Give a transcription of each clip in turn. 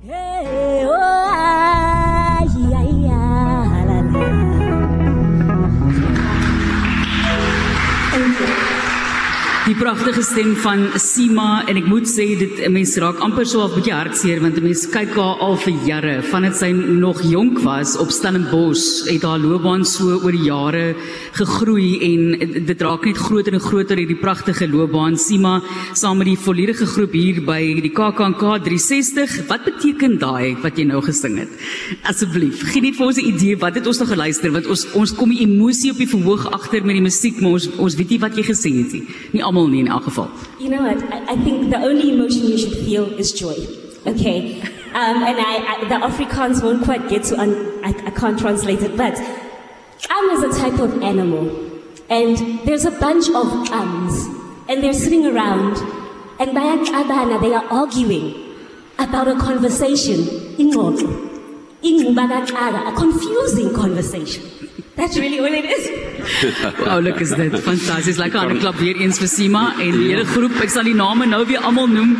Hey, pragtige stem van Sima en ek moet sê dit 'n mens raak amper so half bietjie hartseer want 'n mens kyk haar al vir jare vandat sy nog jonk was op Stellenbosch het haar loopbaan so oor die jare gegroei en dit raak net groter en groter hierdie pragtige loopbaan. Sima saam met die volledige groep hier by die KAKNK 360 wat beteken daai wat jy nou gesing het? Asseblief gee net vir ons 'n idee wat het ons nog geluister want ons ons kom die emosie op die verhoog agter met die musiek maar ons ons weet nie wat jy gesing het nie. Nie almal in You know what? I, I think the only emotion you should feel is joy. Okay. Um, and I, I, the Afrikaans won't quite get to, un, I, I can't translate it, but um is a type of animal. And there's a bunch of ums, and they're sitting around, and by Abana, they are arguing about a conversation. Ingxoxo. Ingxubakaxaka, A confusing conversation. That's really all it is. Oulik is dit fantasties. Lekker aan die klap weer eens vir Sima en die hele groep. Ek sal die name nou weer almal noem.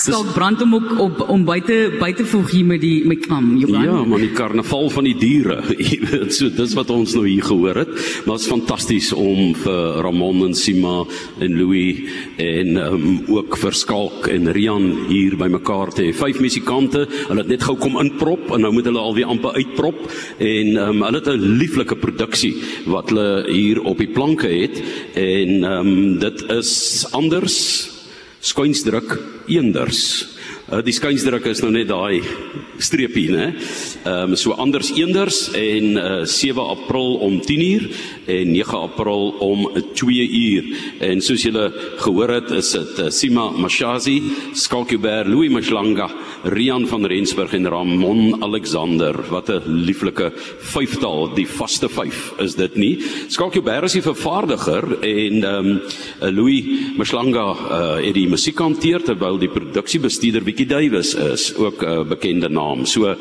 Skalk brand hom ook op om buite buite voeg hier met die met Kam. Johan. Ja, maar die karnaval van die diere. Jy weet, so dis wat ons nou hier gehoor het. Maar dit is fantasties om vir Ramon en Sima en Louis en um, ook vir Skalk en Rian hier bymekaar te hê. Vyf musikante, hulle het net gou kom inprop en nou moet hulle alweer amper uitprop en um, hulle het 'n lieflike produksie wat hulle hier op die planke het en um, dit is anders skuinsdruk eenders. Uh, die skuinsdruk is nou net daai streepie, né? Ehm um, so anders eenders en uh, 7 April om 10uur en 9 April om 2uur. En soos julle gehoor het, is dit uh, Sima Mashazi, Skalkubert, Louis Mashlanga, Rian van Rensburg en Ramon Alexander. Wat 'n lieflike vyftal, die vaste vyf is dit nie. Skalkubert is die vervaardiger en ehm um, Louis Mashlanga uh, het die musiek hanteer terwyl die produksiebestuurder Wiki Davies is ook 'n uh, bekende naam. So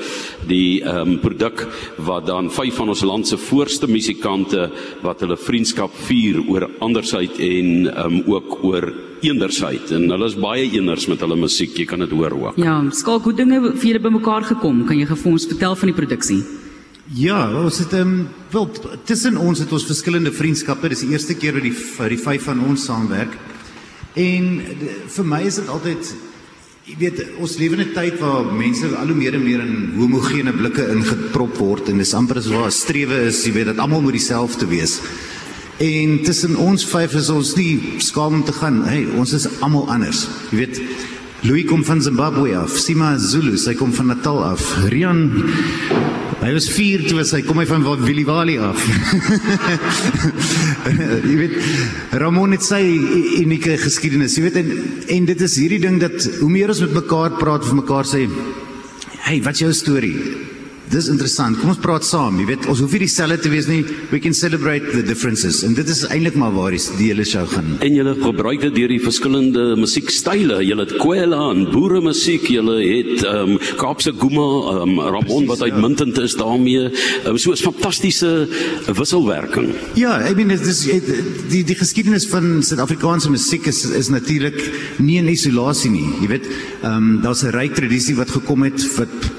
die ehm um, produk wat dan vyf van ons land se voorste musikante wat hulle vriendskap vier oor andersheid en ehm um, ook oor eendersheid en hulle is baie eeners met hulle musiek, jy kan dit hoor ook. Ja, Skalk, hoe dinge vir julle bymekaar gekom? Kan jy vir ons vertel van die produksie? Ja, ons het ehm um, wel tussen ons het ons verskillende vriendskappe. Dis die eerste keer wat die vir die vyf van ons saamwerk. En de, vir my is dit altyd jy weet ons lewe in 'n tyd waar mense al hoe meer en meer in homogene blikke ingeprop word en dis amper as waar 'n strewe is, jy weet dat almal moet dieselfde wees. En tussen ons vyf is ons nie skaam om te gaan. Hey, ons is almal anders. Jy weet Louis kom van Zimbabwe af, Sima Zulu, sy kom van Natal af. Rian Hy was 4 toe hy kom hy van Williewalie af. jy weet Ramon het sy unieke geskiedenis. Jy weet en, en dit is hierdie ding dat hoe meer ons met mekaar praat vir mekaar sê, "Hey, wat is jou storie?" Dis interessant. Kom ons praat saam. Jy weet, ons hoef nie dieselfde te wees nie. We can celebrate the differences. En dit is eintlik maar waar die die hele show gaan. En julle gebruik dit deur die verskillende musiekstyle. Julle het kwela en boere musiek, julle het ehm um, Kaapse Guma, ehm um, Ramon wat uitmuntend is daarmee. Um, so 'n fantastiese wisselwerking. Ja, ek meen dit is die die geskiedenis van Suid-Afrikaanse musiek is is natuurlik nie in isolasie nie. Jy weet, ehm um, daar's 'n ryk tradisie wat gekom het wat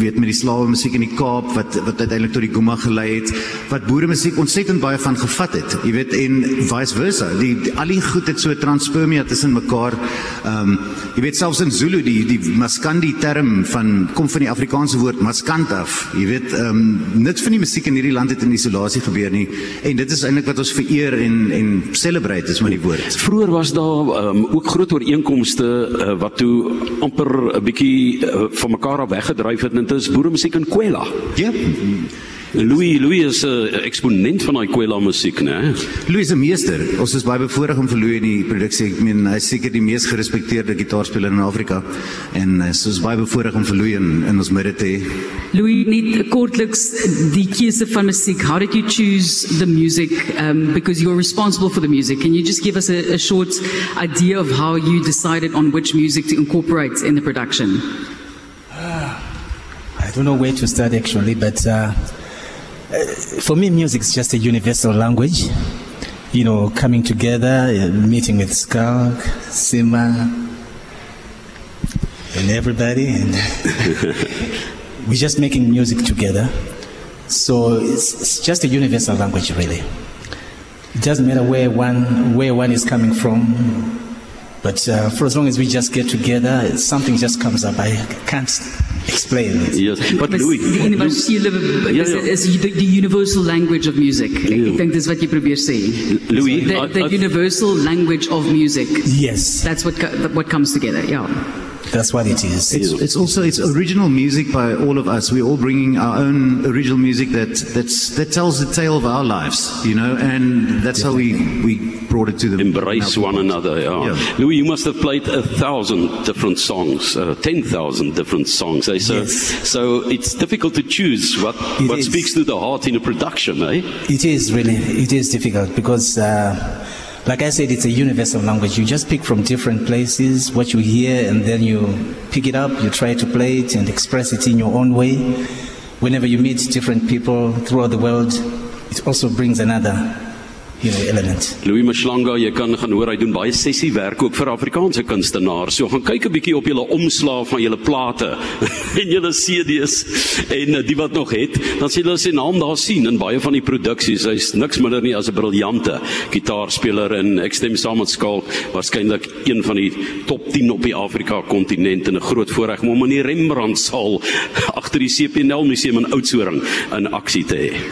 weet met die slawe musiek in die Kaap wat wat uiteindelik tot die Guma gelei het wat boere musiek ontsettend baie van gevat het jy weet en vice versa. Die, die al die goed het so transpermia tussen mekaar ehm um, jy weet selfs in Zulu die die maskandi term van kom van die Afrikaanse woord maskant af jy weet ehm um, niks van die musiek in hierdie land het in isolasie gebeur nie en dit is eintlik wat ons vereer en en celebrate is met die woord. Vroeger was daar um, ook groot ooreenkomste uh, wat toe amper 'n bietjie uh, van mekaar af weggedryf het en dit is boere musiek in Kwela. ja Louis Louis is 'n uh, eksponent van daai Kwela musiek, né? Louis is 'n meester. Ons is baie bevoorreg om vir Louis in die produksie. Ek meen hy is seker die mees gerespekteerde gitaarspeler in Afrika en ons is baie bevoorreg om vir Louis in, in ons midde te hê. Louis, net kortliks die keuse van musiek. How did you choose the music? Um, because you're responsible for the music. Can you just give us a, a short idea of how you decided on which music to incorporate in the production? I don't know where to start actually, but uh, uh, for me, music is just a universal language. You know, coming together, uh, meeting with Skulk, Sima. and everybody, and we're just making music together. So it's, it's just a universal language, really. It doesn't matter where one where one is coming from, but uh, for as long as we just get together, something just comes up. I can't explain it. Yes, but Dis Louis, die universele Ja, is ja. is die, die universal language of music. Ek, ek dink dis wat jy probeer sê. Louis, the, the I- universal language of music. Yes, That's what what comes together. Yeah. That's what it is. It's, it's also it's original music by all of us. We're all bringing our own original music that that's that tells the tale of our lives, you know, and that's how we we brought it to them. embrace one another. Yeah. Yeah. Louis, you must have played a thousand different songs, uh, ten thousand different songs. Eh? So, Yes. so it's difficult to choose what It what is. speaks to the heart in a production, eh? It is really, it is difficult because, uh, like I said, it's a universal language. You just pick from different places what you hear and then you pick it up, you try to play it and express it in your own way. Whenever you meet different people throughout the world, it also brings another, you know, element. Louis Mashlanga, jy kan gaan hoor hy doen baie sessiewerk ook vir Afrikaanse kunstenaars. So gaan kyk 'n bietjie op julle omslae van julle plate en julle CD's en eh, die wat nog het, dan sien hulle sy naam daar sien in baie van die produksies. Hy's niks minder nie as 'n briljante gitaarspeler en ek stem saam met Skalk, waarskynlik een van die top 10 op die Afrika kontinent en 'n groot voorreg om hom in die Rembrandt saal agter die CPNL museum in Oudtshoorn in aksie te hê.